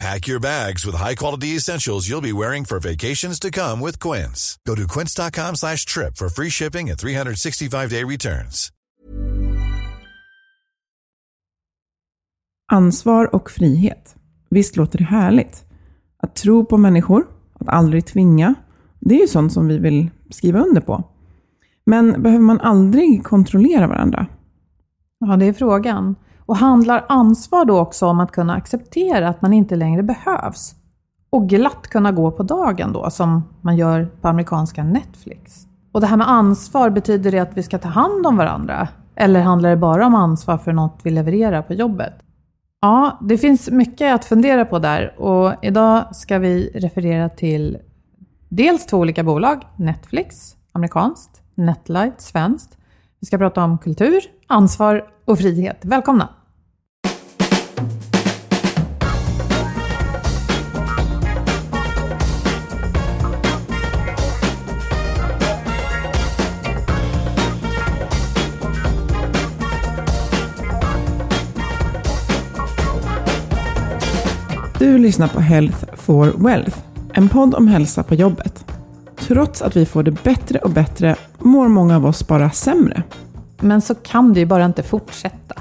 Pack your bags with high-quality essentials you'll be wearing for vacations to come with Quince. Go to quince.com slash trip for free shipping and 365-day returns. Ansvar och frihet. Visst låter det härligt? Att tro på människor, att aldrig tvinga, det är ju sånt som vi vill skriva under på. Men behöver man aldrig kontrollera varandra? Ja, det är frågan. Och handlar ansvar då också om att kunna acceptera att man inte längre behövs? Och glatt kunna gå på dagen då, som man gör på amerikanska Netflix. Och det här med ansvar, betyder det att vi ska ta hand om varandra? Eller handlar det bara om ansvar för något vi levererar på jobbet? Ja, det finns mycket att fundera på där och idag ska vi referera till dels två olika bolag, Netflix, amerikanskt, Netlight, svenskt. Vi ska prata om kultur, ansvar och frihet. Välkomna! Du lyssnar på Health for Wealth, en podd om hälsa på jobbet. Trots att vi får det bättre och bättre mår många av oss bara sämre. Men så kan det ju bara inte fortsätta.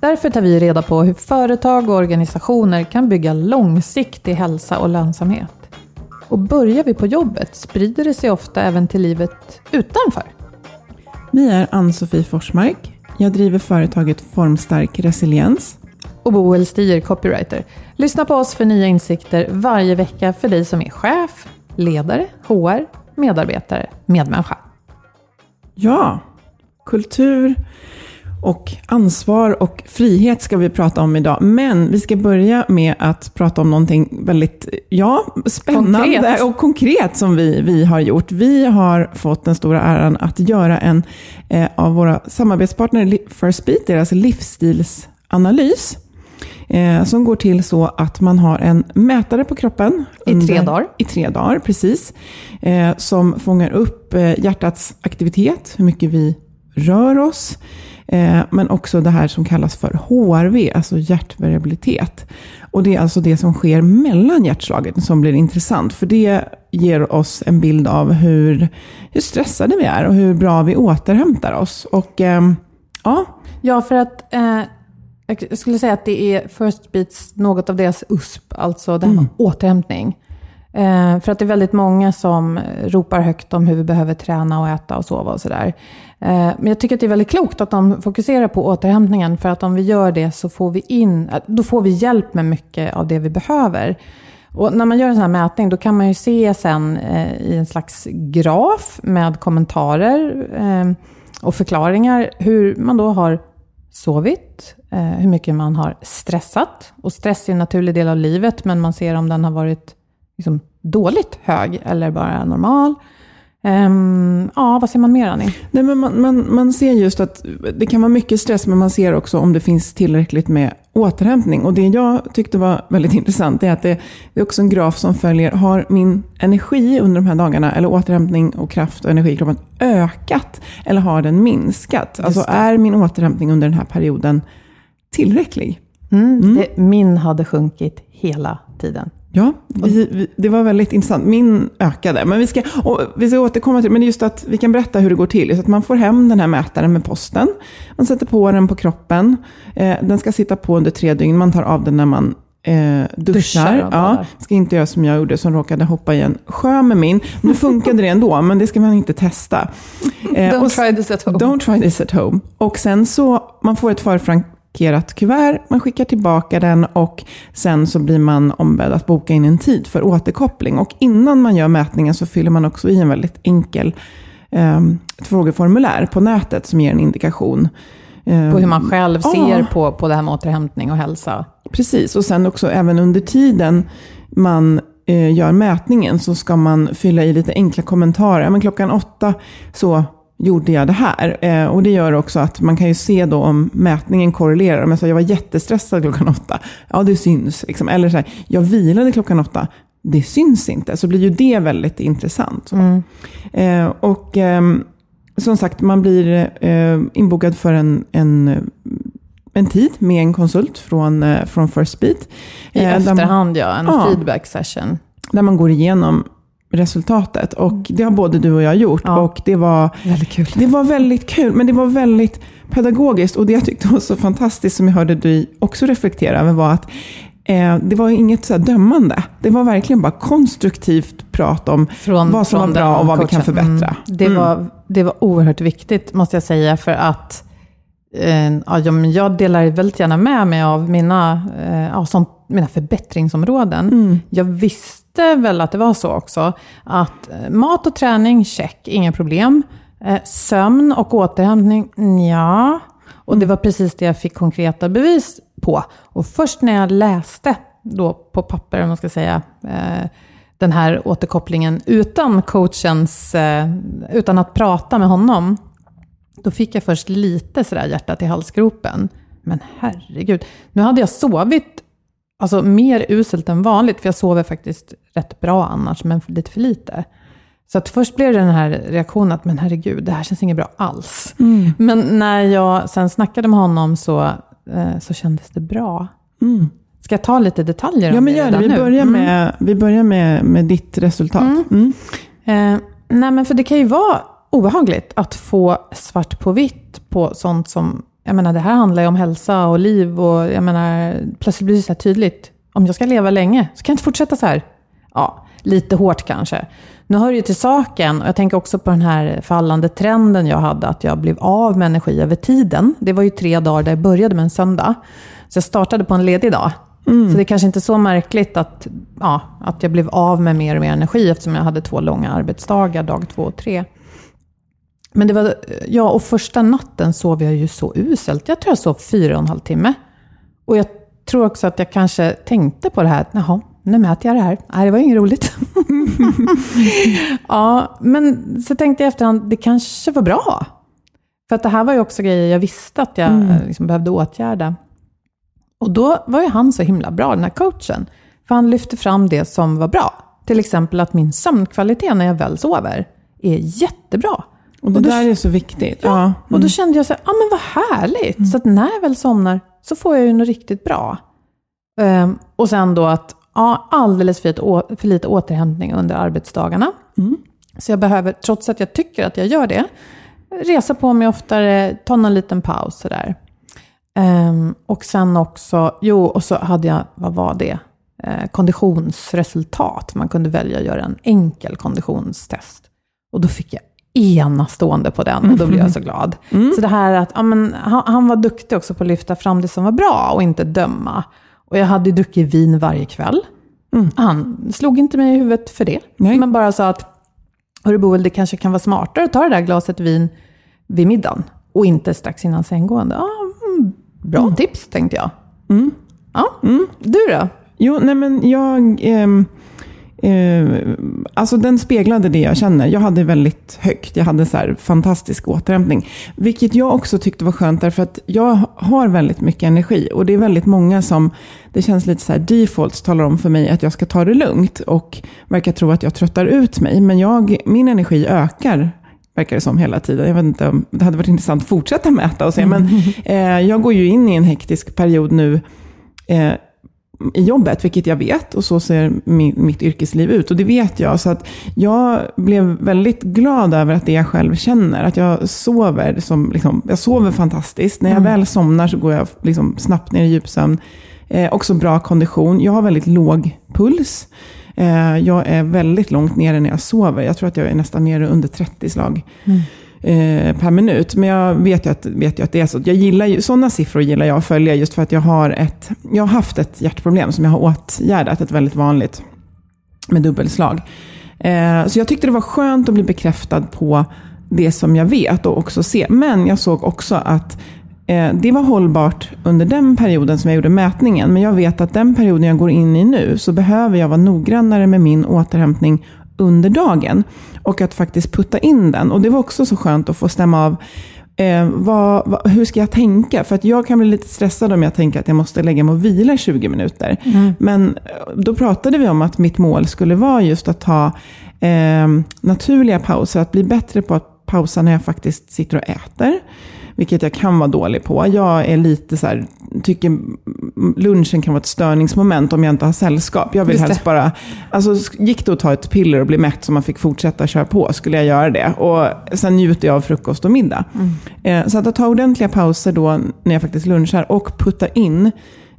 Därför tar vi reda på hur företag och organisationer kan bygga långsiktig hälsa och lönsamhet. Och börjar vi på jobbet sprider det sig ofta även till livet utanför. Vi är Ann-Sofie Forsmark. Jag driver företaget Formstark Resiliens. Och Boel Stier, copywriter. Lyssna på oss för nya insikter varje vecka för dig som är chef, ledare, HR, medarbetare, medmänniska. Ja, kultur och ansvar och frihet ska vi prata om idag. Men vi ska börja med att prata om någonting väldigt ja, spännande Konkret. och konkret som vi, vi har gjort. Vi har fått den stora äran att göra en eh, av våra samarbetspartner First Beat, deras livsstilsanalys. Eh, som går till så att man har en mätare på kroppen. I tre dagar. I tre dagar, precis. Eh, som fångar upp eh, hjärtats aktivitet, hur mycket vi rör oss. Eh, men också det här som kallas för HRV, alltså hjärtvariabilitet. Och det är alltså det som sker mellan hjärtslagen som blir intressant. För det ger oss en bild av hur, hur stressade vi är och hur bra vi återhämtar oss. Och ehm, ja, Ja, för att eh, jag skulle säga att det är First Beats, något av deras USP, alltså det här med återhämtning. Eh, för att det är väldigt många som ropar högt om hur vi behöver träna och äta och sova och sådär. Eh, men jag tycker att det är väldigt klokt att de fokuserar på återhämtningen, för att om vi gör det så får vi in, eh, då får vi hjälp med mycket av det vi behöver. Och när man gör en sån här mätning, då kan man ju se sen eh, i en slags graf med kommentarer eh, och förklaringar hur man då har sovit, eh, hur mycket man har stressat. Och stress är en naturlig del av livet, men man ser om den har varit liksom, dåligt hög eller bara normal. Ehm, ja, vad ser man mer Annie? Nej, men man, man, man ser just att det kan vara mycket stress, men man ser också om det finns tillräckligt med återhämtning. Och det jag tyckte var väldigt intressant är att det, det är också en graf som följer, har min energi under de här dagarna, eller återhämtning och kraft och energi i kroppen ökat eller har den minskat? Alltså är min återhämtning under den här perioden tillräcklig? Mm. Det, min hade sjunkit hela tiden. Ja, vi, vi, det var väldigt intressant. Min ökade. Men vi ska, vi ska återkomma till det. Men just att vi kan berätta hur det går till. Så att man får hem den här mätaren med posten. Man sätter på den på kroppen. Eh, den ska sitta på under tre dygn. Man tar av den när man eh, duschar. duschar ja, ska inte göra som jag gjorde, som råkade hoppa i en sjö med min. Nu funkade det ändå, men det ska man inte testa. Eh, don't try this at home. Don't try this at home. Och sen så, man får ett förfrank markerat kuvert, man skickar tillbaka den och sen så blir man ombedd att boka in en tid för återkoppling. Och innan man gör mätningen så fyller man också i en väldigt enkel eh, frågeformulär på nätet som ger en indikation. Eh, på hur man själv ser ja. på, på det här med återhämtning och hälsa. Precis, och sen också även under tiden man eh, gör mätningen så ska man fylla i lite enkla kommentarer. Men klockan åtta så gjorde jag det här. Eh, och det gör också att man kan ju se då om mätningen korrelerar. Om jag sa jag var jättestressad klockan åtta, ja det syns. Liksom. Eller så här, jag vilade klockan åtta, det syns inte. Så blir ju det väldigt intressant. Mm. Eh, och eh, som sagt, man blir eh, inbokad för en, en en tid med en konsult från, eh, från First Beat. I eh, efterhand, ja. En ja, feedback session. Där man går igenom resultatet. Och det har både du och jag gjort. Ja. Och det var, väldigt kul. det var väldigt kul, men det var väldigt pedagogiskt. Och det jag tyckte var så fantastiskt, som jag hörde dig också reflektera över, var att eh, det var inget så dömande. Det var verkligen bara konstruktivt prat om från, vad som var bra och vad coachen. vi kan förbättra. Mm. Det, mm. Var, det var oerhört viktigt, måste jag säga, för att eh, ja, jag delar väldigt gärna med mig av mina, eh, ja, sånt, mina förbättringsområden. Mm. Jag visste visste väl att det var så också. Att eh, mat och träning, check, inga problem. Eh, sömn och återhämtning, ja. Och det var precis det jag fick konkreta bevis på. Och först när jag läste då på papper, om man ska säga, eh, den här återkopplingen utan coachens, utan att prata med honom, då fick jag först lite sådär hjärtat i halsgropen. Men herregud, nu hade jag sovit Alltså mer uselt än vanligt, för jag sover faktiskt rätt bra annars, men lite för lite. Så att först blev det den här reaktionen att, men herregud, det här känns inget bra alls. Mm. Men när jag sen snackade med honom så, eh, så kändes det bra. Mm. Ska jag ta lite detaljer ja, om men gör det. Vi nu? börjar, mm. med, vi börjar med, med ditt resultat. Mm. mm. Eh, nej, men för det kan ju vara obehagligt att få svart på vitt på sånt som jag menar, det här handlar ju om hälsa och liv och jag menar, plötsligt blir det så här tydligt. Om jag ska leva länge så kan jag inte fortsätta så här. Ja, lite hårt kanske. Nu hör det ju till saken, och jag tänker också på den här fallande trenden jag hade, att jag blev av med energi över tiden. Det var ju tre dagar där jag började med en söndag. Så jag startade på en ledig dag. Mm. Så det är kanske inte så märkligt att, ja, att jag blev av med mer och mer energi, eftersom jag hade två långa arbetsdagar, dag två och tre. Men det var, ja, och första natten sov jag ju så uselt. Jag tror jag sov fyra och en halv timme. Och jag tror också att jag kanske tänkte på det här, jaha, nu mäter jag det här. Nej, det var inget roligt. ja, men så tänkte jag efterhand, det kanske var bra. För att det här var ju också grejer jag visste att jag mm. liksom behövde åtgärda. Och då var ju han så himla bra, den här coachen. För han lyfte fram det som var bra. Till exempel att min sömnkvalitet när jag väl sover är jättebra. Och det och där är så viktigt. Ja. Mm. och då mm. kände jag så här, ja men vad härligt. Mm. Så att när jag väl somnar så får jag ju något riktigt bra. Um, och sen då att, ja, alldeles för lite, för lite återhämtning under arbetsdagarna. Mm. Så jag behöver, trots att jag tycker att jag gör det, resa på mig oftare, ta någon liten paus sådär. Um, och sen också, jo, och så hade jag, vad var det? Eh, konditionsresultat. Man kunde välja att göra en enkel konditionstest. Och då fick jag enastående på den och då blev jag så glad. Mm. Så det här att ja, men, han, han, var duktig också på att lyfta fram det som var bra och inte döma. Och jag hade druckit vin varje kväll. Mm. Han slog inte mig i huvudet för det, Nej. men bara sa att Hörru Boel, det kanske kan vara smartare att ta det där glaset vin vid middagen och inte strax innan sänggående. Ja, mm, bra mm. tips, tänkte jag. Mm. Ja, mm. du då? Jo, nej men jag... Eh, Eh, alltså den speglade det jag känner. Jag hade väldigt högt. Jag hade så fantastisk återhämtning. Vilket jag också tyckte var skönt därför att jag har väldigt mycket energi. Och det är väldigt många som, det känns lite så här defaults talar om för mig att jag ska ta det lugnt. Och verkar tro att jag tröttar ut mig. Men jag, min energi ökar verkar det som hela tiden. Jag vet inte, det hade varit intressant att fortsätta mäta och se. Men eh, jag går ju in i en hektisk period nu. Eh, i jobbet, vilket jag vet. Och så ser mitt yrkesliv ut. Och det vet jag. Så att jag blev väldigt glad över att det jag själv känner. Att jag sover, som, liksom, jag sover fantastiskt. När jag mm. väl somnar så går jag liksom snabbt ner i djupsömn. Eh, också bra kondition. Jag har väldigt låg puls. Eh, jag är väldigt långt nere när jag sover. Jag tror att jag är nästan nere under 30 slag. Mm eh, per minut. Men jag vet ju, att, vet ju att det är så. Jag gillar ju, sådana siffror gillar jag att följa just för att jag har, ett, jag har haft ett hjärtproblem som jag har åtgärdat, ett väldigt vanligt, med dubbelslag. Eh, så jag tyckte det var skönt att bli bekräftad på det som jag vet och också se. Men jag såg också att eh, det var hållbart under den perioden som jag gjorde mätningen. Men jag vet att den perioden jag går in i nu så behöver jag vara noggrannare med min återhämtning under dagen. Och att faktiskt putta in den. Och det var också så skönt att få stämma av Eh, vad, vad, hur ska jag tänka? För att jag kan bli lite stressad om jag tänker att jag måste lägga mig och vila i 20 minuter. Mm. Men eh, då pratade vi om att mitt mål skulle vara just att ta eh, naturliga pauser. Att bli bättre på att pausa när jag faktiskt sitter och äter vilket jag kan vara dålig på. Jag är lite så här, tycker lunchen kan vara ett störningsmoment om jag inte har sällskap. Jag vill helst bara, alltså gick det att ta ett piller och bli mätt så man fick fortsätta köra på, skulle jag göra det. Och sen njuter jag av frukost och middag. Mm. Eh, så att ta ordentliga pauser då när jag faktiskt lunchar och putta in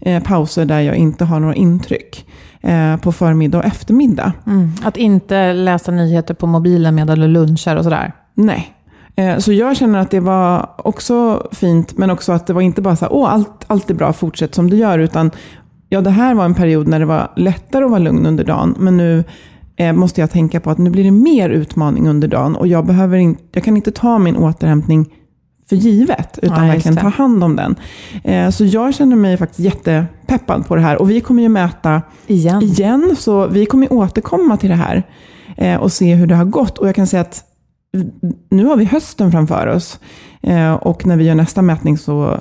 eh, pauser där jag inte har några intryck eh, på förmiddag och eftermiddag. Mm. Att inte läsa nyheter på mobilen medan du lunchar och sådär? Nej, så jag känner att det var också fint, men också att det var inte bara så här, åh, allt, allt är bra, fortsätt som du gör, utan ja, det här var en period när det var lättare att vara lugn under dagen, men nu eh, måste jag tänka på att nu blir det mer utmaning under dagen och jag, behöver in, jag kan inte ta min återhämtning för givet, utan ja, verkligen ta hand om den. Eh, så jag känner mig faktiskt jättepeppad på det här. Och vi kommer ju mäta igen, igen så vi kommer återkomma till det här och se hur det har gått. Och jag kan säga att nu har vi hösten framför oss. Eh, och när vi gör nästa mätning så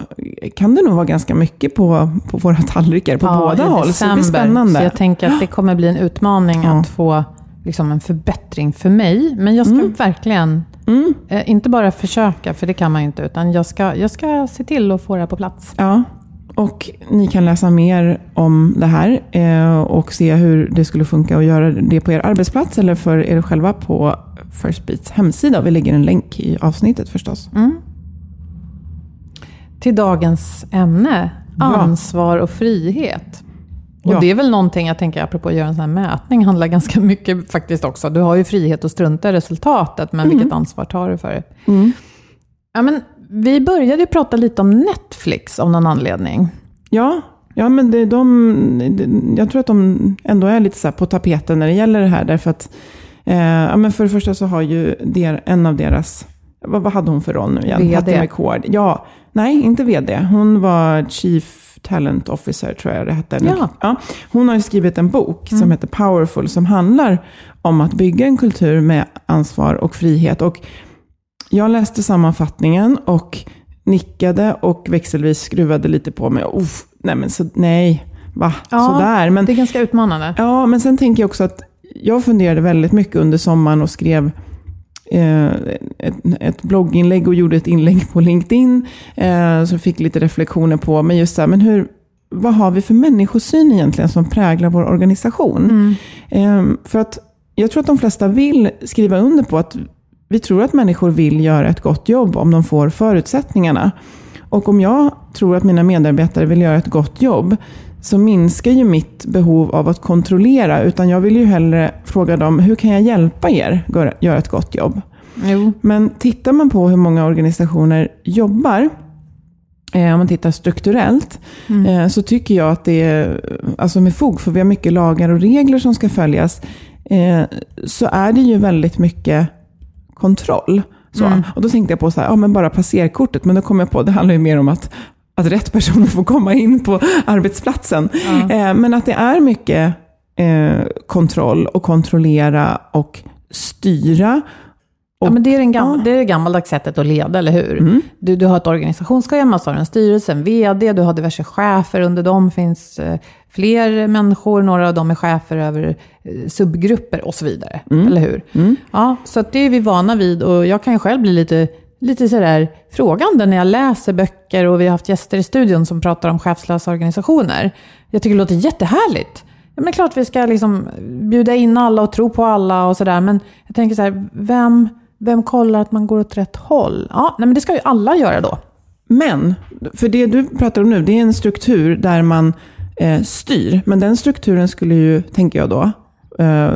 kan det nog vara ganska mycket på, på våra tallrikar på ja, båda håll. Så det blir spännande. Så jag tänker att det kommer bli en utmaning ja. att få liksom en förbättring för mig. Men jag ska mm. verkligen, mm. Eh, inte bara försöka, för det kan man ju inte, utan jag ska, jag ska se till att få det här på plats. Ja, och ni kan läsa mer om det här eh, och se hur det skulle funka att göra det på er arbetsplats eller för er själva på First Beats hemsida. Vi lägger en länk i avsnittet förstås. Mm. Till dagens ämne, ansvar och frihet. Och ja. det är väl någonting jag tänker, apropå att göra en sån här mätning, handlar ganska mycket faktiskt också. Du har ju frihet att strunta i resultatet, men mm. vilket ansvar tar du för det? Mm. Ja, men vi började ju prata lite om Netflix av någon anledning. Ja, ja men det, de, jag tror att de ändå är lite så på tapeten när det gäller det här. Därför att Eh, ja, men för det första så har ju der, en av deras, vad, vad hade hon för roll nu igen? VD. McCord. Ja, nej, inte VD. Hon var Chief Talent Officer, tror jag det hette. Ja. Ja, hon har ju skrivit en bok mm. som heter Powerful, som handlar om att bygga en kultur med ansvar och frihet. Och jag läste sammanfattningen och nickade och växelvis skruvade lite på mig. Uff, nej, men så, nej, va? Ja, Sådär. Men, det är ganska utmanande. Ja, men sen tänker jag också att jag funderade väldigt mycket under sommaren och skrev eh, ett, ett, blogginlägg och gjorde ett inlägg på LinkedIn. Eh, så fick lite reflektioner på, men just så här, men hur, vad har vi för människosyn egentligen som präglar vår organisation? Mm. Eh, för att jag tror att de flesta vill skriva under på att vi tror att människor vill göra ett gott jobb om de får förutsättningarna. Och om jag tror att mina medarbetare vill göra ett gott jobb så minskar ju mitt behov av att kontrollera. Utan jag vill ju hellre fråga dem, hur kan jag hjälpa er göra ett gott jobb? Jo. Men tittar man på hur många organisationer jobbar, eh, om man tittar strukturellt, mm. eh, så tycker jag att det är, alltså med fog, för vi har mycket lagar och regler som ska följas, eh, så är det ju väldigt mycket kontroll. Mm. Och då tänkte jag på så här, ja, men bara passerkortet, men då kom jag på att det handlar ju mer om att att rätt personer får komma in på arbetsplatsen. Ja. Eh, men att det är mycket eh, kontroll och kontrollera och styra. Ja, men det är, den Ja. Mm. det är det gammaldags sättet att leda, eller hur? Du, du har ett organisationsschema, så har du en styrelse, en vd, du har diverse chefer, under dem finns eh, fler människor, några av dem är chefer över subgrupper och så vidare. Mm. Eller hur? Ja, så det är vi vana vid och jag kan ju själv bli lite, lite sådär frågande när jag läser böcker och vi har haft gäster i studion som pratar om chefslösa organisationer. Jag tycker det låter jättehärligt. Ja, men det är klart vi ska liksom bjuda in alla och tro på alla och sådär. Men jag tänker så här, vem, vem kollar att man går åt rätt håll? Ja, nej, men det ska ju alla göra då. Men, för det du pratar om nu, det är en struktur där man eh, styr. Men den strukturen skulle ju, tänker jag då, eh,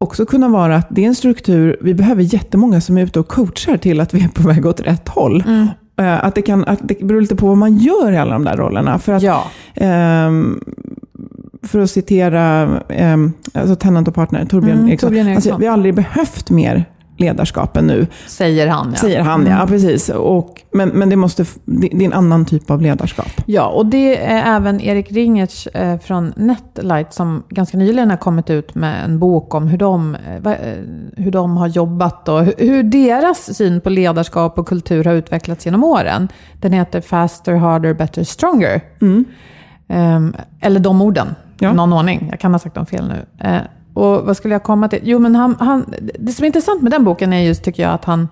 också kunna vara att det är en struktur, vi behöver jättemånga som är ute och coachar till att vi är på väg åt rätt håll. Eh, att, det kan, att det beror lite på vad man gör i alla de där rollerna. För att, Ja. ehm, för att citera um, alltså Tennant och partner, Torbjörn Mm, Eriksson. Torbjörn Eriksson. Alltså, vi har aldrig behövt mer ledarskap än nu, Säger han ja. säger han. Ja, precis. Och, men, men det, måste, det det är en annan typ av ledarskap. Ja, och det är även Erik Ringertz eh, från Netlight som ganska nyligen har kommit ut med en bok om hur de, eh, eh, hur de har jobbat och hur, hur deras syn på ledarskap och kultur har utvecklats genom åren. Den heter Faster, Harder, Better, Stronger. Ehm, eller de orden, Ja. någon ordning. Jag kan ha sagt dem fel nu. Och vad skulle jag komma till? Jo, men han, han, det som är intressant med den boken är just, tycker jag, att han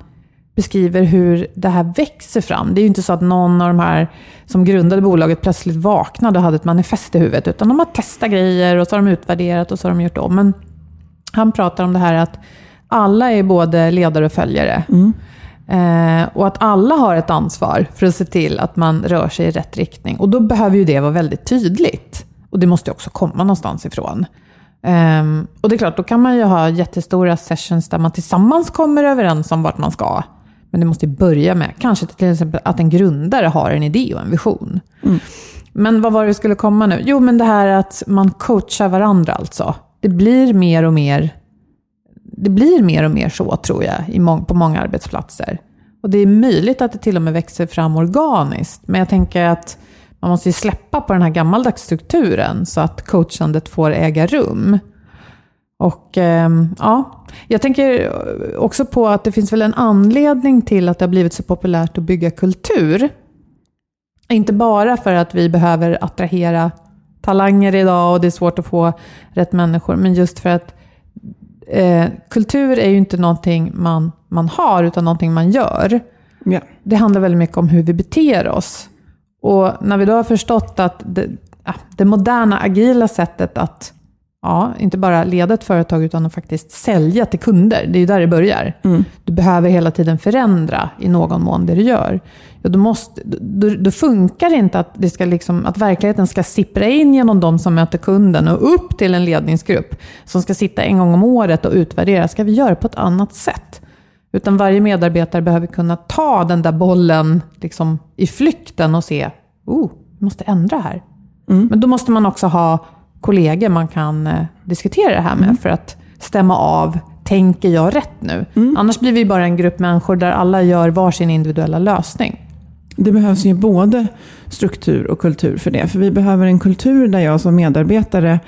beskriver hur det här växer fram. Det är ju inte så att någon av de här som grundade bolaget plötsligt vaknade och hade ett manifest i huvudet, utan de har testat grejer och så har de utvärderat och så har de gjort om. Men han pratar om det här att alla är både ledare och följare. Eh, och att alla har ett ansvar för att se till att man rör sig i rätt riktning. Och då behöver ju det vara väldigt tydligt. Och det måste ju också komma någonstans ifrån. Ehm, och det är klart, då kan man ju ha jättestora sessions där man tillsammans kommer överens om vart man ska. Men det måste ju börja med kanske till exempel att en grundare har en idé och en vision. Men vad var det vi skulle komma nu? Jo, men det här att man coachar varandra alltså. Det blir mer och mer det blir mer och mer så, tror jag, må- på många arbetsplatser. Och det är möjligt att det till och med växer fram organiskt. Men jag tänker att man måste ju släppa på den här gammaldags strukturen så att coachandet får äga rum. Och ehm, ja, jag tänker också på att det finns väl en anledning till att det har blivit så populärt att bygga kultur. Inte bara för att vi behöver attrahera talanger idag och det är svårt att få rätt människor, men just för att eh, kultur är ju inte någonting man, man har, utan någonting man gör. Ja. Det handlar väldigt mycket om hur vi beter oss. Och när vi då har förstått att det, ja, det moderna, agila sättet att ja, inte bara leda ett företag, utan att faktiskt sälja till kunder, det är ju där det börjar. Du behöver hela tiden förändra i någon mån det du gör. Ja, då, måste, då, då funkar det inte att, det ska liksom, att verkligheten ska sippra in genom de som möter kunden och upp till en ledningsgrupp som ska sitta en gång om året och utvärdera. Ska vi göra på ett annat sätt? Utan varje medarbetare behöver kunna ta den där bollen liksom, i flykten och se, oh, vi måste ändra här. Men då måste man också ha kollegor man kan eh, diskutera det här med för att stämma av, tänker jag rätt nu? Annars blir vi bara en grupp människor där alla gör varsin individuella lösning. Det behövs ju både struktur och kultur för det. För vi behöver en kultur där jag som medarbetare,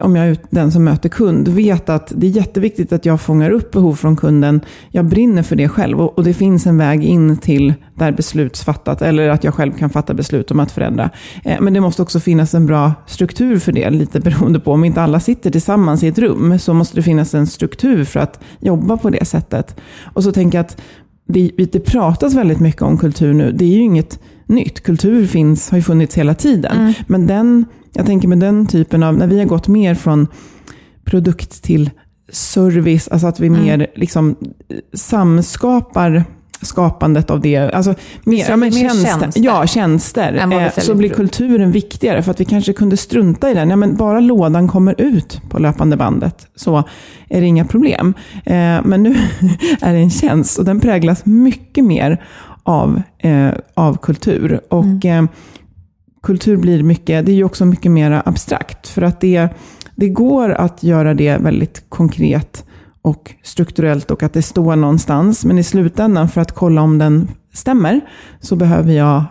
om jag är den som möter kund, vet att det är jätteviktigt att jag fångar upp behov från kunden. Jag brinner för det själv och, det finns en väg in till där beslutsfattat eller att jag själv kan fatta beslut om att förändra. Eh, men det måste också finnas en bra struktur för det, lite beroende på om inte alla sitter tillsammans i ett rum så måste det finnas en struktur för att jobba på det sättet. Och så tänker jag att det, det pratas väldigt mycket om kultur nu. Det är ju inget nytt. Kultur finns, har ju funnits hela tiden. Men den, jag tänker med den typen av, när vi har gått mer från produkt till service, alltså att vi mer liksom samskapar skapandet av det. Alltså mer, ja, men tjänster. tjänster. Ja, tjänster. Eh, så blir kulturen viktigare för att vi kanske kunde strunta i den. Ja, men bara lådan kommer ut på löpande bandet så är det inga problem. Eh, men nu är det en tjänst och den präglas mycket mer av, eh, av kultur. Och eh, kultur blir mycket, det är ju också mycket mer abstrakt. För att det, det går att göra det väldigt konkret och strukturellt och att det står någonstans. Men i slutändan, för att kolla om den stämmer, så behöver jag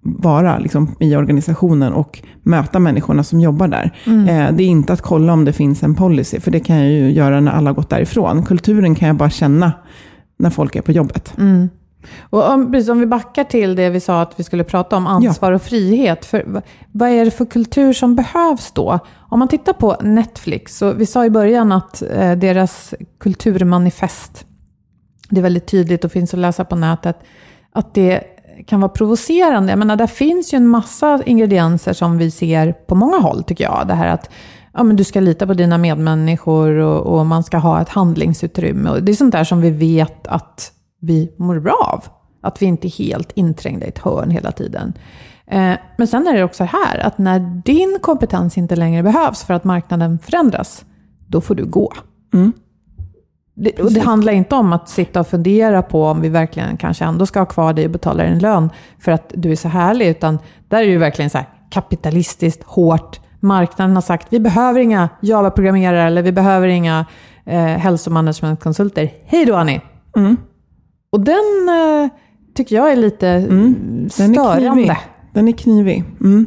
vara liksom, i organisationen och möta människorna som jobbar där. Eh, det är inte att kolla om det finns en policy, för det kan jag ju göra när alla gått därifrån. Kulturen kan jag bara känna när folk är på jobbet. Och om, precis, om vi backar till det vi sa att vi skulle prata om, ansvar och frihet. För, vad- vad är det för kultur som behövs då? Om man tittar på Netflix, så vi sa i början att eh, deras kulturmanifest, det är väldigt tydligt och finns att läsa på nätet, att det kan vara provocerande. Jag menar, där finns ju en massa ingredienser som vi ser på många håll, tycker jag. Det här att ja, men du ska lita på dina medmänniskor och, och man ska ha ett handlingsutrymme. Och det är sånt där som vi vet att vi mår bra av. Att vi inte är helt inträngda i ett hörn hela tiden. Eh, men sen är det också här, att när din kompetens inte längre behövs för att marknaden förändras, då får du gå. Det, och det handlar inte om att sitta och fundera på om vi verkligen kanske ändå ska ha kvar dig och betala dig en lön för att du är så härlig, utan där är det ju verkligen så här kapitalistiskt, hårt. Marknaden har sagt, vi behöver inga Java-programmerare eller vi behöver inga eh, hälsomanagementkonsulter. Hej då Annie! Och den eh, tycker jag är lite mm, Den är störande. knivig. Den är knivig. Mm.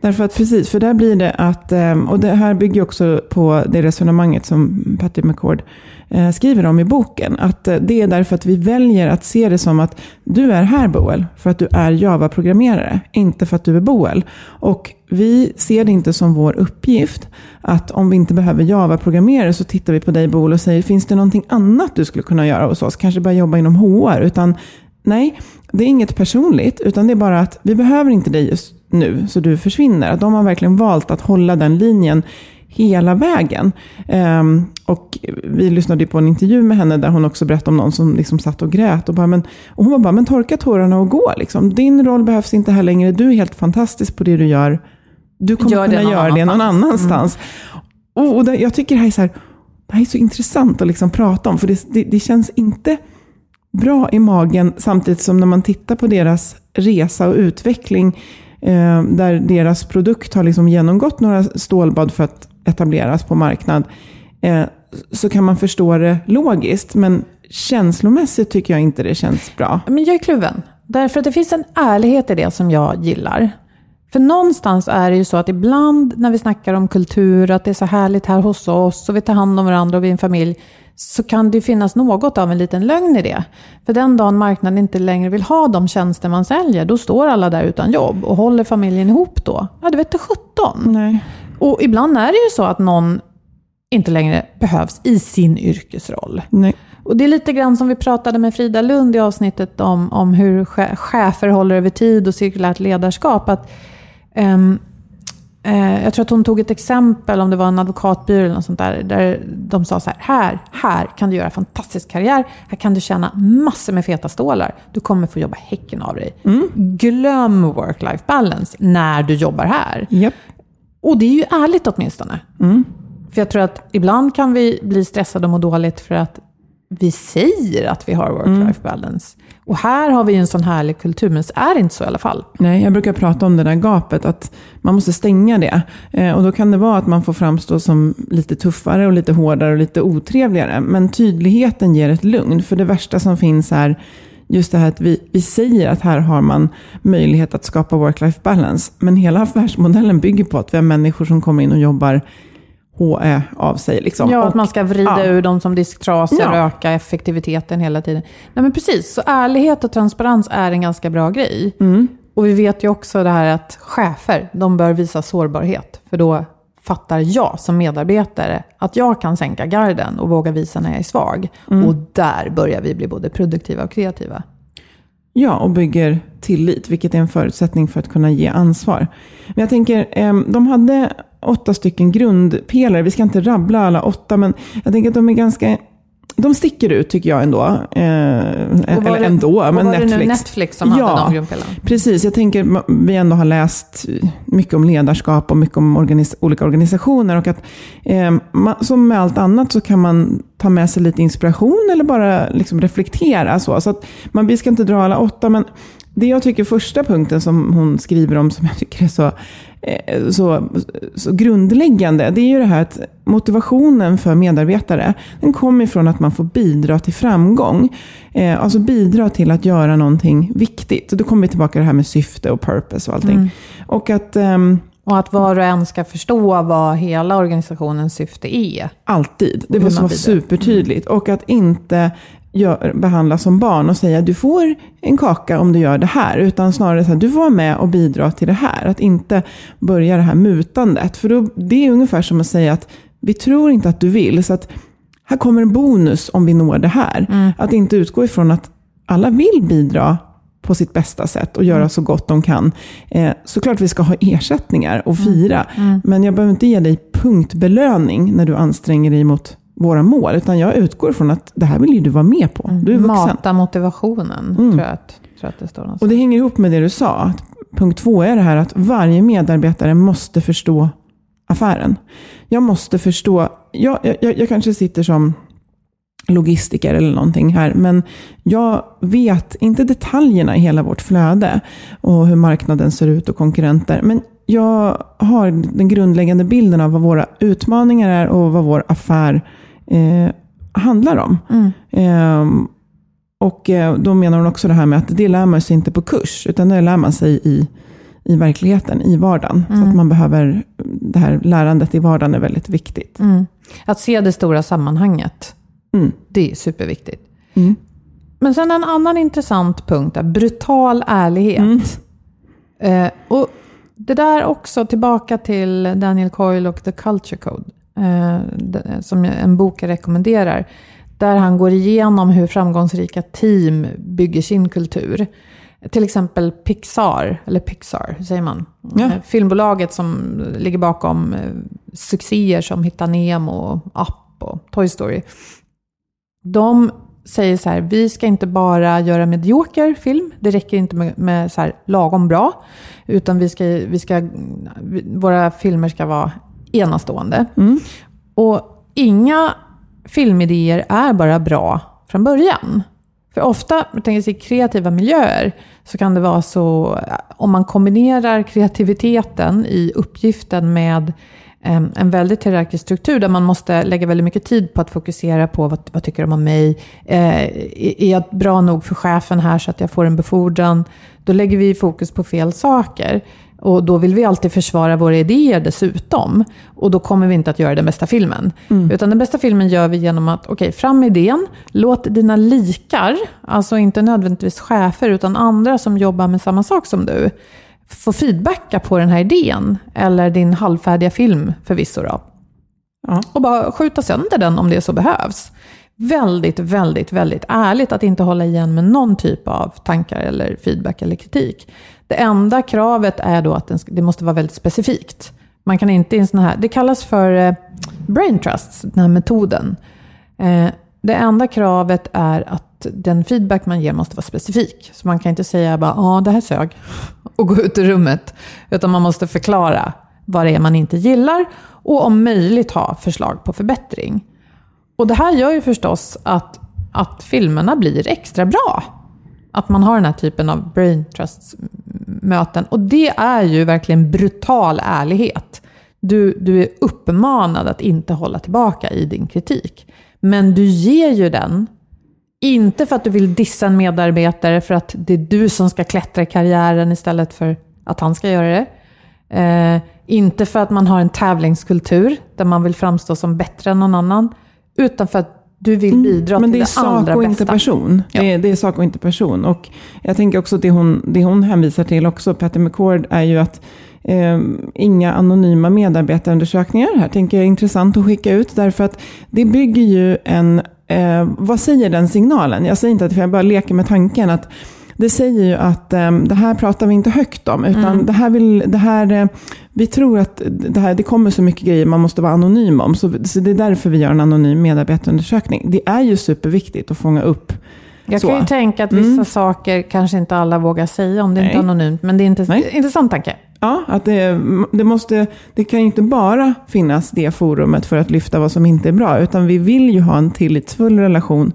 Därför att precis, för där blir det att, ehm, och det här bygger också på det resonemanget som Patty McCord eh, Eh, skriver om i boken. Att eh, det är därför att vi väljer att se det som att du är här Boel, för att du är Java-programmerare, inte för att du är Boel. Och vi ser det inte som vår uppgift att om vi inte behöver Java-programmerare så tittar vi på dig Boel och säger, finns det någonting annat du skulle kunna göra hos oss? Kanske börja jobba inom HR? Utan nej, det är inget personligt, utan det är bara att vi behöver inte dig just nu, så du försvinner. Att de har verkligen valt att hålla den linjen hela vägen. Ehm, och vi lyssnade på en intervju med henne där hon också berättade om någon som liksom satt och grät. Och, bara, men, och hon var bara, men torka tårarna och gå. Liksom. Din roll behövs inte här längre. Du är helt fantastisk på det du gör. Du kommer Gör kunna göra det någon annanstans. annanstans. Och, och det, jag tycker det här är så, här, det här är så intressant att liksom prata om. För det, det, det känns inte bra i magen samtidigt som när man tittar på deras resa och utveckling eh, där deras produkt har liksom genomgått några stålbad för att etableras på marknad eh, så kan man förstå det logiskt. Men känslomässigt tycker jag inte det känns bra. Men jag är kluven. Därför att det finns en ärlighet i det som jag gillar. För någonstans är det ju så att ibland när vi snackar om kultur, att det är så härligt här hos oss och vi tar hand om varandra och vi är en familj, så kan det ju finnas något av en liten lögn i det. För den dagen marknaden inte längre vill ha de tjänster man säljer, då står alla där utan jobb. Och håller familjen ihop då? Ja, det vet du sjutton. Och ibland är det ju så att någon inte längre behövs i sin yrkesroll. Nej. Och det är lite grann som vi pratade med Frida Lund i avsnittet om, om hur che- chefer håller över tid och cirkulärt ledarskap. Att, ehm, eh, jag tror att hon tog ett exempel, om det var en advokatbyrå eller något sånt där, där de sa så här, här, här kan du göra fantastisk karriär, här kan du tjäna massor med feta stålar, du kommer få jobba häcken av dig. Glöm work-life balance när du jobbar här. Japp. Och det är ju ärligt åtminstone. För jag tror att ibland kan vi bli stressade och må dåligt för att vi säger att vi har work-life balance. Och här har vi ju en sån härlig kultur, men så är det inte så i alla fall. Nej, jag brukar prata om det där gapet, att man måste stänga det. Eh, och då kan det vara att man får framstå som lite tuffare och lite hårdare och lite otrevligare. Men tydligheten ger ett lugn, för det värsta som finns är just det här att vi, vi säger att här har man möjlighet att skapa work-life balance. Men hela affärsmodellen bygger på att vi har människor som kommer in och jobbar HE av sig. Liksom. Ja, och, att man ska vrida ja. ur dem som disktrasor och Ja. öka effektiviteten hela tiden. Nej men precis, så ärlighet och transparens är en ganska bra grej. Och vi vet ju också det här att chefer, de bör visa sårbarhet. För då fattar jag som medarbetare att jag kan sänka garden och våga visa när jag är svag. Och där börjar vi bli både produktiva och kreativa. Ja, och bygger tillit, vilket är en förutsättning för att kunna ge ansvar. Men jag tänker, eh, de hade åtta stycken grundpelare. Vi ska inte rabbla alla åtta, men jag tänker att de är ganska... De sticker ut tycker jag ändå. Eh, eller det- ändå, men var det Netflix. nu Netflix som hade de grundpelarna? Precis, jag tänker vi ändå har läst mycket om ledarskap och mycket om organis- olika organisationer. Och att, eh, man, som med allt annat så kan man ta med sig lite inspiration eller bara liksom reflektera. Så, så att man, vi ska inte dra alla åtta, men det jag tycker första punkten som hon skriver om, som jag tycker är så, eh, så, så grundläggande, det är ju det här att motivationen för medarbetare, den kommer ifrån att man får bidra till framgång. Eh, alltså bidra till att göra någonting viktigt. Och då kommer vi tillbaka till det här med syfte och purpose och allting. Mm. Och att... ehm, Och att var och en ska förstå vad hela organisationens syfte är. Alltid. Det måste vara supertydligt. Och att inte gör, behandla som barn och säga du får en kaka om du gör det här. Utan snarare så här, du får vara med och bidra till det här. Att inte börja det här mutandet. För då, det är ungefär som att säga att vi tror inte att du vill. Så att här kommer en bonus om vi når det här. Att inte utgå ifrån att alla vill bidra på sitt bästa sätt och göra så gott de kan. Eh, såklart vi ska ha ersättningar och fira, men jag behöver inte ge dig punktbelöning när du anstränger dig mot våra mål, utan jag utgår från att det här vill ju du vara med på. Du är vuxen. Mata motivationen, tror, jag att, tror jag att det står Och någonstans. det hänger ihop med det du sa. Punkt två är det här att varje medarbetare måste förstå affären. Jag måste förstå, jag, jag, jag kanske sitter som logistiker eller någonting här, men jag vet inte detaljerna i hela vårt flöde och hur marknaden ser ut och konkurrenter. Men jag har den grundläggande bilden av vad våra utmaningar är och vad vår affär eh, handlar om. Ehm, och eh, då menar hon också det här med att det lär man sig inte på kurs, utan det lär man sig i, i verkligheten, i vardagen. Så att man behöver, det här lärandet i vardagen är väldigt viktigt. Mm. Att se det stora sammanhanget, Mm. det är superviktigt. Mm. Men sen en annan intressant punkt är brutal ärlighet. Eh, och det där också tillbaka till Daniel Coyle och The Culture Code, som jag- en bok jag rekommenderar. Där han går igenom hur framgångsrika team bygger sin kultur. Till exempel Pixar, eller Pixar, hur säger man? Ja. Eh, Filmbolaget som ligger bakom eh, succéer som Hitta Nemo, Up och Toy Story. De säger så här, vi ska inte bara göra medioker film, det räcker inte med, med så här lagom bra, utan vi ska, vi ska, våra filmer ska vara enastående. Och inga filmidéer är bara bra från början. För ofta, jag tänker sig kreativa miljöer, så kan det vara så, om man kombinerar kreativiteten i uppgiften med eh, en väldigt hierarkisk struktur där man måste lägga väldigt mycket tid på att fokusera på vad, vad tycker de om mig? Eh, är jag bra nog för chefen här så att jag får en befordran? Då lägger vi fokus på fel saker. Och då vill vi alltid försvara våra idéer dessutom. Och då kommer vi inte att göra den bästa filmen. Utan den bästa filmen gör vi genom att, okej, fram med idén. Låt dina likar, alltså inte nödvändigtvis chefer, utan andra som jobbar med samma sak som du, få feedbacka på den här idén. Eller din halvfärdiga film förvisso då. Ja. Och bara skjuta sönder den om det så behövs. Väldigt, väldigt, väldigt ärligt att inte hålla igen med någon typ av tankar eller feedback eller kritik. Det enda kravet är då att det måste vara väldigt specifikt. Man kan inte i en sån här, det kallas för eh, brain trust, den här metoden. Eh, det enda kravet är att den feedback man ger måste vara specifik. Så man kan inte säga bara, ja det här sög, och gå ut ur rummet. Utan man måste förklara vad det är man inte gillar och om möjligt ha förslag på förbättring. Och det här gör ju förstås att, att filmerna blir extra bra. Att man har den här typen av brain trust-möten. Och det är ju verkligen brutal ärlighet. Du, du är uppmanad att inte hålla tillbaka i din kritik. Men du ger ju den, inte för att du vill dissa en medarbetare, för att det är du som ska klättra i karriären istället för att han ska göra det. Eh, inte för att man har en tävlingskultur där man vill framstå som bättre än någon annan, utan för att du vill bidra Mm, Men till det är det sak allra och bästa. inte person. Ja. Det, är, det är sak och inte person. Och jag tänker också att det hon, det hon hänvisar till också, Patty McCord, är ju att eh, inga anonyma medarbetarundersökningar. Här tänker jag är intressant att skicka ut, därför att det bygger ju en... Eh, vad säger den signalen? Jag säger inte att jag bara leker med tanken att det säger ju att eh, det här pratar vi inte högt om, utan Mm. det här vill, det här, eh, vi tror att det, här, det kommer så mycket grejer man måste vara anonym om. Så, så det är därför vi gör en anonym medarbetarundersökning. Det är ju superviktigt att fånga upp Jag så. kan ju tänka att vissa saker kanske inte alla vågar säga om det inte är Nej. anonymt, men det är inte Nej. intressant tanke. Ja, att det, det, måste, det kan ju inte bara finnas det forumet för att lyfta vad som inte är bra, utan vi vill ju ha en tillitsfull relation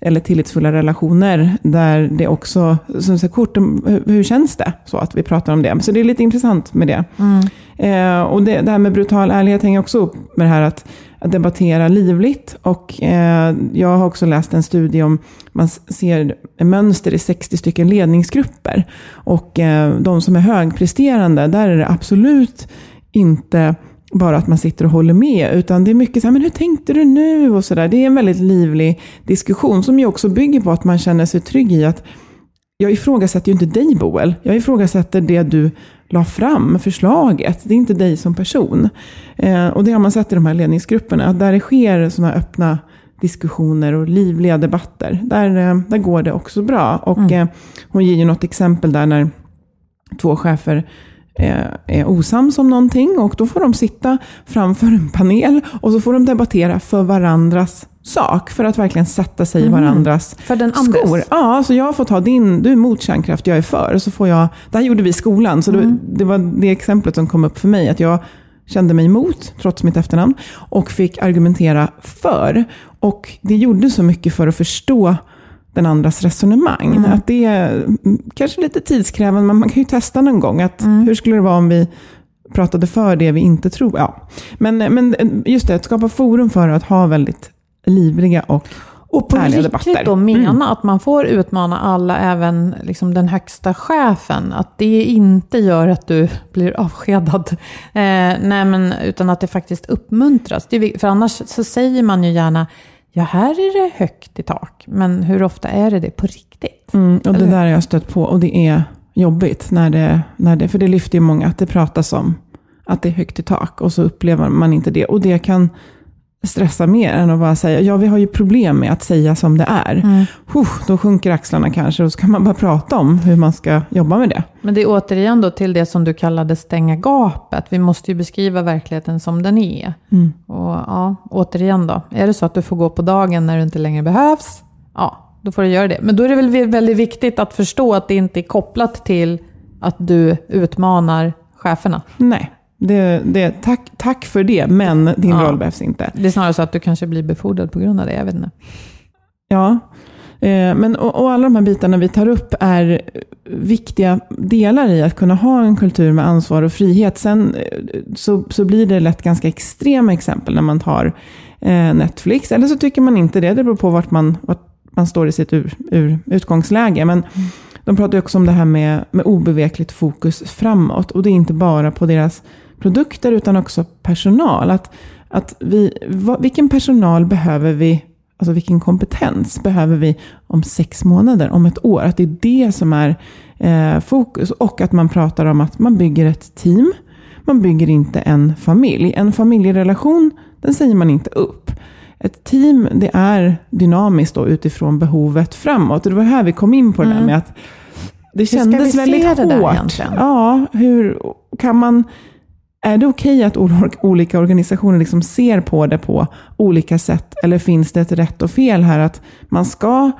eller tillitsfulla relationer, där det också, som så kort, hur, hur känns det? Så att vi pratar om det. Så det är lite intressant med det. Mm. Eh, och det, det här med brutal ärlighet hänger också upp med det här att, att debattera livligt. Och eh, jag har också läst en studie om, man ser mönster i 60 stycken ledningsgrupper. Och eh, de som är högpresterande, där är det absolut inte bara att man sitter och håller med, utan det är mycket så här, men hur tänkte du nu? Och så där. Det är en väldigt livlig diskussion som ju också bygger på att man känner sig trygg i att jag ifrågasätter ju inte dig Boel, jag ifrågasätter det du la fram, förslaget. Det är inte dig som person. Eh, och det har man sett i de här ledningsgrupperna, att där det sker sådana öppna diskussioner och livliga debatter, där, eh, där går det också bra. Och mm. eh, hon ger ju något exempel där när två chefer är osams om någonting och då får de sitta framför en panel och så får de debattera för varandras sak för att verkligen sätta sig i mhm. varandras för den andres. skor. Ja, så jag får ta din, du är emot kärnkraft, jag är för. Så får jag, det här gjorde vi i skolan, så mm. det, det, var det exemplet som kom upp för mig. Att jag kände mig emot, trots mitt efternamn, och fick argumentera för. Och det gjorde så mycket för att förstå den andras resonemang. Mm. Att det är kanske lite tidskrävande, men man kan ju testa någon gång. Att mm. Hur skulle det vara om vi pratade för det vi inte tror? Ja. Men, men just det, att skapa forum för att ha väldigt livliga och och på riktigt debatter. då mena mm. att man får utmana alla, även liksom den högsta chefen. Att det inte gör att du blir avskedad. Eh, nej, men, utan att det faktiskt uppmuntras. Det för annars så säger man ju gärna, ja här är det högt i tak. Men hur ofta är det det på riktigt? Mm, och det där har jag stött på och det är jobbigt. När det, när det, för det lyfter ju många, att det pratas om att det är högt i tak. Och så upplever man inte det. Och det kan stressa mer än att bara säga, ja vi har ju problem med att säga som det är. Mm. Huff, då sjunker axlarna kanske och så kan man bara prata om hur man ska jobba med det. Men det är återigen då till det som du kallade stänga gapet. Vi måste ju beskriva verkligheten som den är. Mm. Och ja, återigen då, är det så att du får gå på dagen när du inte längre behövs, ja, då får du göra det. Men då är det väl väldigt viktigt att förstå att det inte är kopplat till att du utmanar cheferna. Nej, det, det, tack, tack för det, men din ja. roll behövs inte. Det är snarare så att du kanske blir befordrad på grund av det, jag vet inte. Ja, eh, men, och, och, alla de här bitarna vi tar upp är viktiga delar i att kunna ha en kultur med ansvar och frihet. Sen eh, så, så blir det lätt ganska extrema exempel när man tar eh, Netflix. Eller så tycker man inte det, det beror på vart man, vart man står i sitt ur, ur utgångsläge. Men mm. de pratar också om det här med, med obevekligt fokus framåt. Och det är inte bara på deras produkter utan också personal. Att, att vi, vilken personal behöver vi, alltså vilken kompetens behöver vi om sex månader, om ett år? Att det är det som är eh, fokus. Och att man pratar om att man bygger ett team. Man bygger inte en familj. En familjerelation, den säger man inte upp. Ett team, det är dynamiskt då utifrån behovet framåt. Och det var här vi kom in på det mm. där med att det kändes väldigt hårt. Ja, hur kan man är det okej okay att olika organisationer liksom ser på det på olika sätt? Eller finns det ett rätt och fel här? Att man ska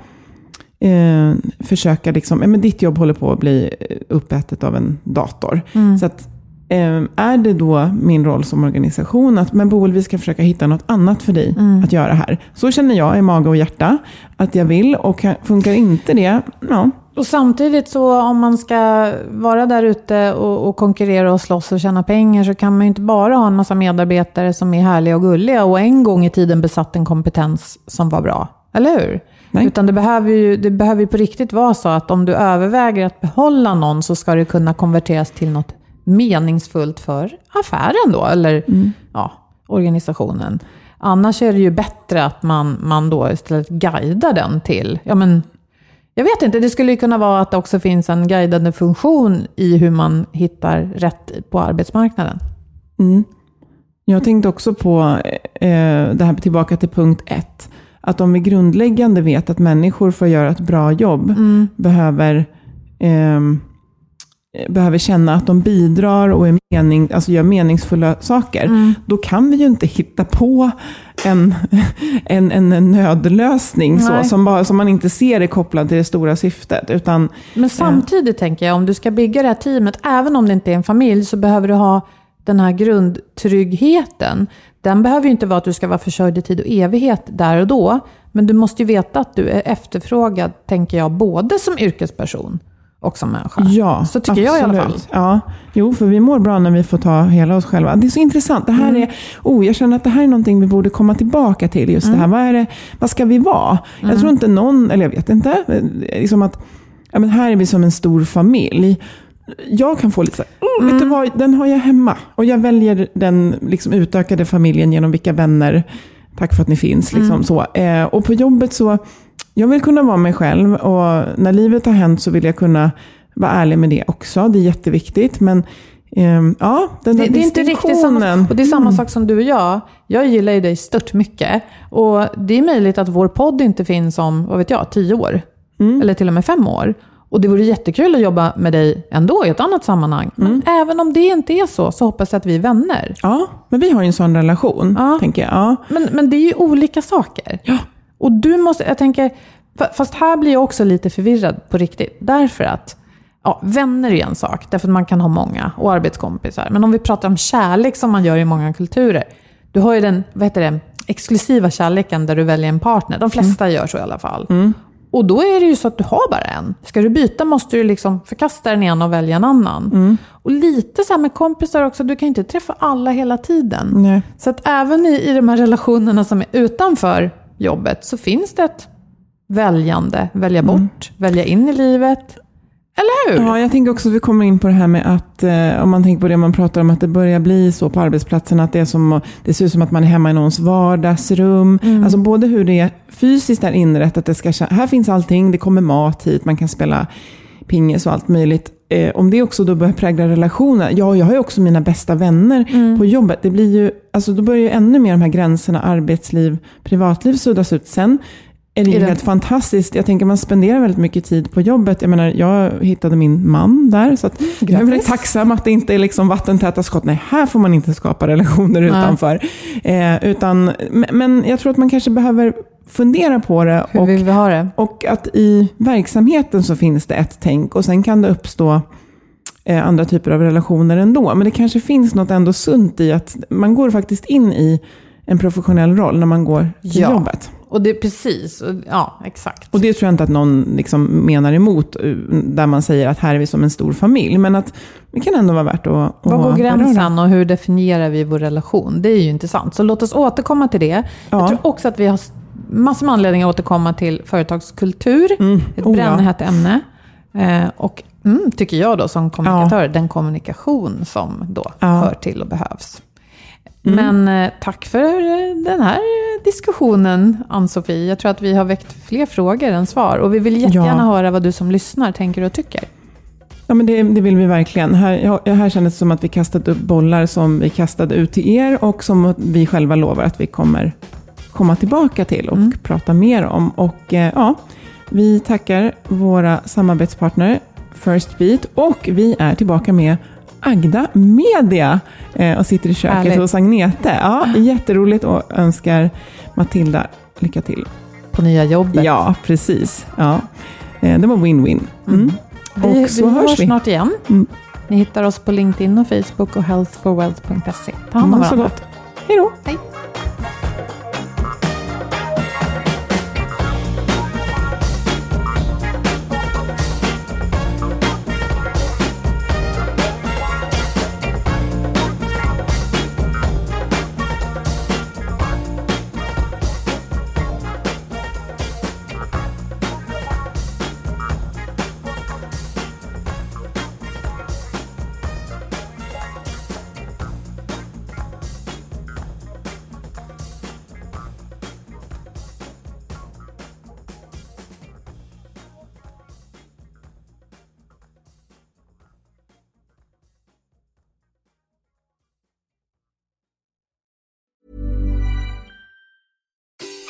eh, försöka, liksom, men ditt jobb håller på att bli eh, uppätet av en dator. Mm. Så att, eh, är det då min roll som organisation att men Boel, vi ska försöka hitta något annat för dig mm. att göra här. Så känner jag i mage och hjärta att jag vill och funkar inte det, ja, och samtidigt så om man ska vara där ute och, och, konkurrera och slåss och tjäna pengar så kan man ju inte bara ha en massa medarbetare som är härliga och gulliga och en gång i tiden besatt en kompetens som var bra. Eller hur? Nej. Utan det behöver, ju, det behöver ju på riktigt vara så att om du överväger att behålla någon så ska det kunna konverteras till något meningsfullt för affären då, eller mm. ja, organisationen. Annars är det ju bättre att man, man då istället guidar den till, ja men jag vet inte, det skulle ju kunna vara att det också finns en guidande funktion i hur man hittar rätt på arbetsmarknaden. Mm. Jag tänkte också på eh, det här tillbaka till punkt ett. Att om vi grundläggande vet att människor för att göra ett bra jobb mm. behöver eh, behöver känna att de bidrar och är mening, alltså gör meningsfulla saker, mm. då kan vi ju inte hitta på en, en, en nödlösning så, som, bara, som man inte ser är kopplad till det stora syftet. Utan, Men samtidigt eh, tänker jag, om du ska bygga det här teamet, även om det inte är en familj, så behöver du ha den här grundtryggheten. Den behöver ju inte vara att du ska vara försörjd i tid och evighet där och då. Men du måste ju veta att du är efterfrågad, tänker jag, både som yrkesperson och som människa. Ja, Så tycker jag i alla fall. Ja, jo, för vi mår bra när vi får ta hela oss själva. Det är så intressant. Det här Mm. är, oh, jag känner att det här är någonting vi borde komma tillbaka till. Just det Mm. här, vad, är det, vad ska vi vara? Jag tror inte någon, eller jag vet inte, liksom att ja, men här är vi som en stor familj. Jag kan få lite så här, oh, vet du Mm. vad, den har jag hemma. Och jag väljer den liksom, utökade familjen genom vilka vänner, tack för att ni finns. Liksom, Mm. så. Eh, och på jobbet så, jag vill kunna vara mig själv och när livet har hänt så vill jag kunna vara ärlig med det också. Det är jätteviktigt. Men ehm, ja, den Det, där det är inte riktigt samma, och det är samma sak som du och jag. Jag gillar ju dig stört mycket. Och det är möjligt att vår podd inte finns om, vad vet jag, tio år. Eller till och med fem år. Och det vore jättekul att jobba med dig ändå i ett annat sammanhang. Men även om det inte är så, så hoppas jag att vi är vänner. Ja, men vi har ju en sån relation, Ja. tänker jag. Ja. Men, men det är ju olika saker. Ja. Och du måste, jag tänker, fa- fast här blir jag också lite förvirrad på riktigt. Därför att, ja, vänner är en sak, därför att man kan ha många, och arbetskompisar. Men om vi pratar om kärlek som man gör i många kulturer. Du har ju den, vad heter det, exklusiva kärleken där du väljer en partner. De flesta gör så i alla fall. Och då är det ju så att du har bara en. Ska du byta måste du liksom förkasta den ena och välja en annan. Och lite så här med kompisar också, du kan ju inte träffa alla hela tiden. Nej. Så att även i, i de här relationerna som är utanför jobbet så finns det ett väljande, välja bort, välja in i livet. Eller hur? Ja, jag tänker också att vi kommer in på det här med att, eh, om man tänker på det man pratar om, att det börjar bli så på arbetsplatsen, att det, är som, det ser ut som att man är hemma i någons vardagsrum. Alltså både hur det är fysiskt är inrättat, det ska, här finns allting, det kommer mat hit, man kan spela pingis och allt möjligt. Eh, om det också då börjar prägla relationer, ja, jag har ju också mina bästa vänner på jobbet. Det blir ju, alltså då börjar ju ännu mer de här gränserna, arbetsliv, privatliv suddas ut. Sen är det ju Är det- helt fantastiskt. Jag tänker man spenderar väldigt mycket tid på jobbet. Jag menar, jag hittade min man där, så att jag är väldigt tacksam att det inte är liksom vattentäta skott. Nej, här får man inte skapa relationer utanför. Eh, utan, men jag tror att man kanske behöver fundera på det. Hur och vill vi ha det? och att i verksamheten så finns det ett tänk och sen kan det uppstå eh, andra typer av relationer ändå. Men det kanske finns något ändå sunt i att man går faktiskt in i en professionell roll när man går till Ja. jobbet. Och det är precis, ja exakt. Och det tror jag inte att någon liksom menar emot, eh, där man säger att här är vi som en stor familj. Men att det kan ändå vara värt att, att Var går gränsen och hur definierar vi vår relation? Det är ju intressant. Så låt oss återkomma till det. Ja. Jag tror också att vi har massor med anledning att återkomma till företagskultur. Ett Oh, ja. brännhett ämne. Eh, och mm, tycker jag då som kommunikatör, den kommunikation som då Ja. Mm. hör till och behövs. Men eh, tack för eh, den här diskussionen, Ann-Sofie. Jag tror att vi har väckt fler frågor än svar. Och vi vill jättegärna Ja. höra vad du som lyssnar tänker och tycker. Ja, men det, det vill vi verkligen. Här, ja, här kändes det som att vi kastade upp bollar som vi kastade ut till er och som vi själva lovar att vi kommer komma tillbaka till och prata mer om. Och eh, ja, vi tackar våra samarbetspartner First Beat och vi är tillbaka med Agda Media eh, och sitter i köket Härligt. hos Agnete. Ja, jätteroligt och önskar Matilda lycka till. På nya jobbet. Ja, precis. Ja, eh, det var win-win. Mm. Vi, Och så vi hörs vi. snart igen. Mm. Ni hittar oss på LinkedIn och Facebook och healthforwealth.se. Ta hand om så varandra. Hej då. Hej.